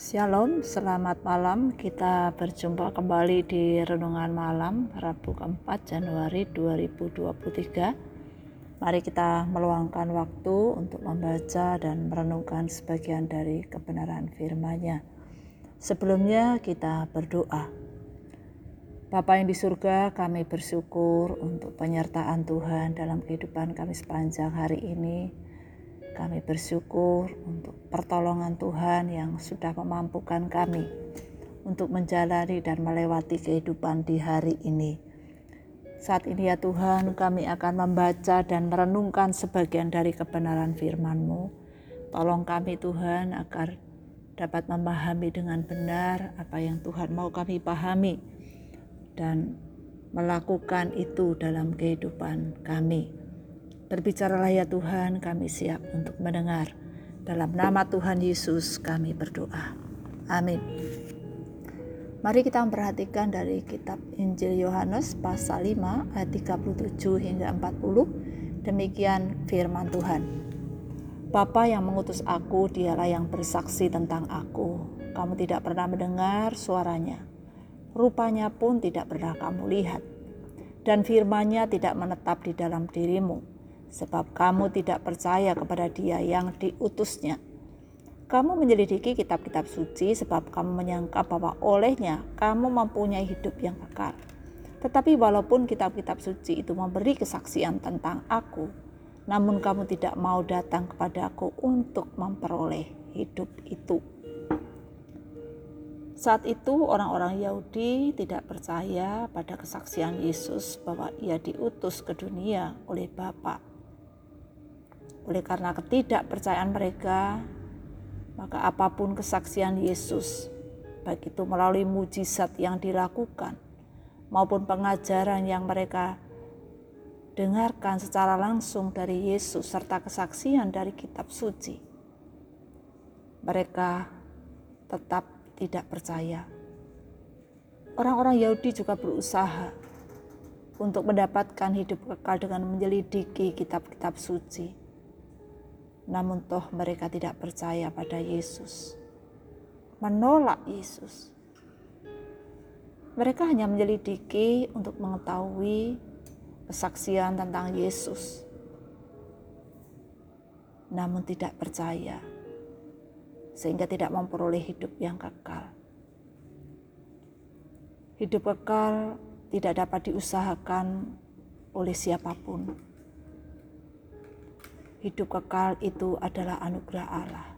Shalom, selamat malam. Kita berjumpa kembali di Renungan Malam Rabu keempat Januari 2023. Mari kita meluangkan waktu untuk membaca dan merenungkan sebagian dari kebenaran firman-Nya. Sebelumnya kita berdoa. Bapa yang di surga, kami bersyukur untuk penyertaan Tuhan dalam kehidupan kami sepanjang hari ini. Kami bersyukur untuk pertolongan Tuhan yang sudah memampukan kami untuk menjalani dan melewati kehidupan di hari ini. Saat ini ya Tuhan kami akan membaca dan merenungkan sebagian dari kebenaran firman-Mu. Tolong kami Tuhan agar dapat memahami dengan benar apa yang Tuhan mau kami pahami dan melakukan itu dalam kehidupan kami. Berbicaralah ya Tuhan, kami siap untuk mendengar. Dalam nama Tuhan Yesus kami berdoa. Amin. Mari kita memperhatikan dari kitab Injil Yohanes pasal 5 ayat 37 hingga 40. Demikian firman Tuhan. Bapa yang mengutus aku, dialah yang bersaksi tentang aku. Kamu tidak pernah mendengar suaranya. Rupanya pun tidak pernah kamu lihat. Dan firmannya tidak menetap di dalam dirimu sebab kamu tidak percaya kepada Dia yang diutusnya. Kamu menyelidiki kitab-kitab suci sebab kamu menyangka bahwa olehnya kamu mempunyai hidup yang kekal. Tetapi walaupun kitab-kitab suci itu memberi kesaksian tentang aku, namun kamu tidak mau datang kepada aku untuk memperoleh hidup itu. Saat itu orang-orang Yahudi tidak percaya pada kesaksian Yesus bahwa ia diutus ke dunia oleh Bapa oleh karena ketidakpercayaan mereka, maka apa pun kesaksian Yesus, baik itu melalui mujizat yang dilakukan maupun pengajaran yang mereka dengarkan secara langsung dari Yesus serta kesaksian dari kitab suci, mereka tetap tidak percaya. Orang-orang Yahudi juga berusaha untuk mendapatkan hidup kekal dengan menyelidiki kitab-kitab suci namun toh mereka tidak percaya pada Yesus. Menolak Yesus. Mereka hanya menyelidiki untuk mengetahui kesaksian tentang Yesus. Namun tidak percaya. Sehingga tidak memperoleh hidup yang kekal. Hidup kekal tidak dapat diusahakan oleh siapa pun hidup kekal itu adalah anugerah Allah.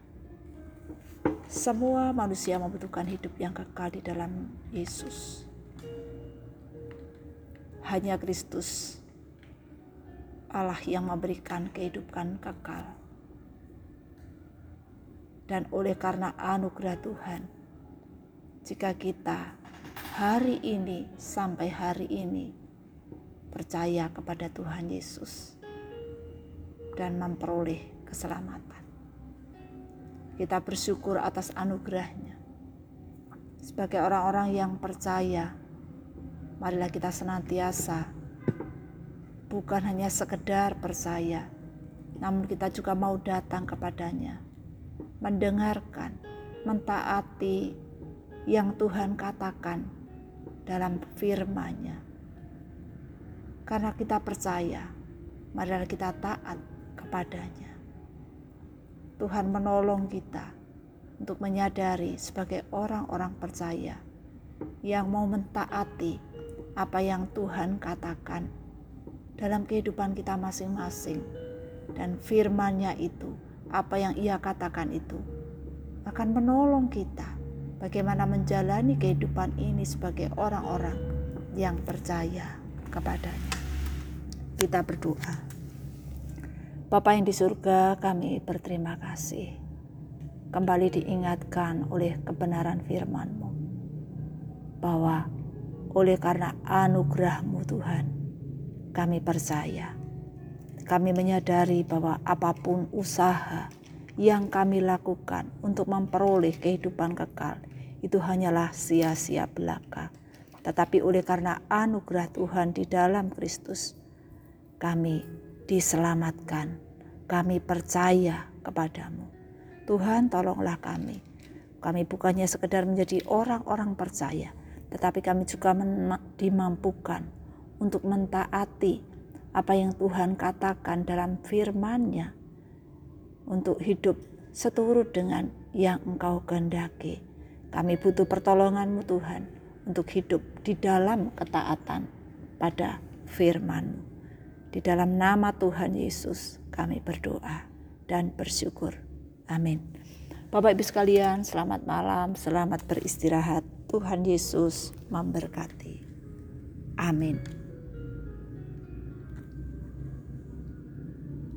Semua manusia membutuhkan hidup yang kekal di dalam Yesus. Hanya Kristus, Allah yang memberikan kehidupan kekal. Dan oleh karena anugerah Tuhan, jika kita hari ini sampai hari ini percaya kepada Tuhan Yesus, dan memperoleh keselamatan. Kita bersyukur atas anugerahnya. Sebagai orang-orang yang percaya, marilah kita senantiasa bukan hanya sekedar percaya, namun kita juga mau datang kepadanya, mendengarkan, mentaati yang Tuhan katakan dalam firman-Nya. Karena kita percaya, marilah kita taat kepadanya. Tuhan menolong kita untuk menyadari sebagai orang-orang percaya yang mau mentaati apa yang Tuhan katakan dalam kehidupan kita masing-masing dan firman-Nya itu, apa yang Ia katakan itu akan menolong kita bagaimana menjalani kehidupan ini sebagai orang-orang yang percaya kepadanya. Kita berdoa. Bapa yang di surga, kami berterima kasih. Kembali diingatkan oleh kebenaran firman-Mu. Bahwa oleh karena anugerah-Mu Tuhan, kami percaya. Kami menyadari bahwa apa pun usaha yang kami lakukan untuk memperoleh kehidupan kekal, itu hanyalah sia-sia belaka. Tetapi oleh karena anugerah Tuhan di dalam Kristus, kami diselamatkan. Kami percaya kepadamu. Tuhan tolonglah kami. Kami bukannya sekedar menjadi orang-orang percaya, tetapi kami juga dimampukan untuk mentaati apa yang Tuhan katakan dalam firman-Nya untuk hidup seturut dengan yang Engkau kehendaki. Kami butuh pertolongan-Mu Tuhan untuk hidup di dalam ketaatan pada firman-Mu. Di dalam nama Tuhan Yesus kami berdoa dan bersyukur. Amin. Bapak Ibu sekalian, selamat malam, selamat beristirahat. Tuhan Yesus memberkati. Amin.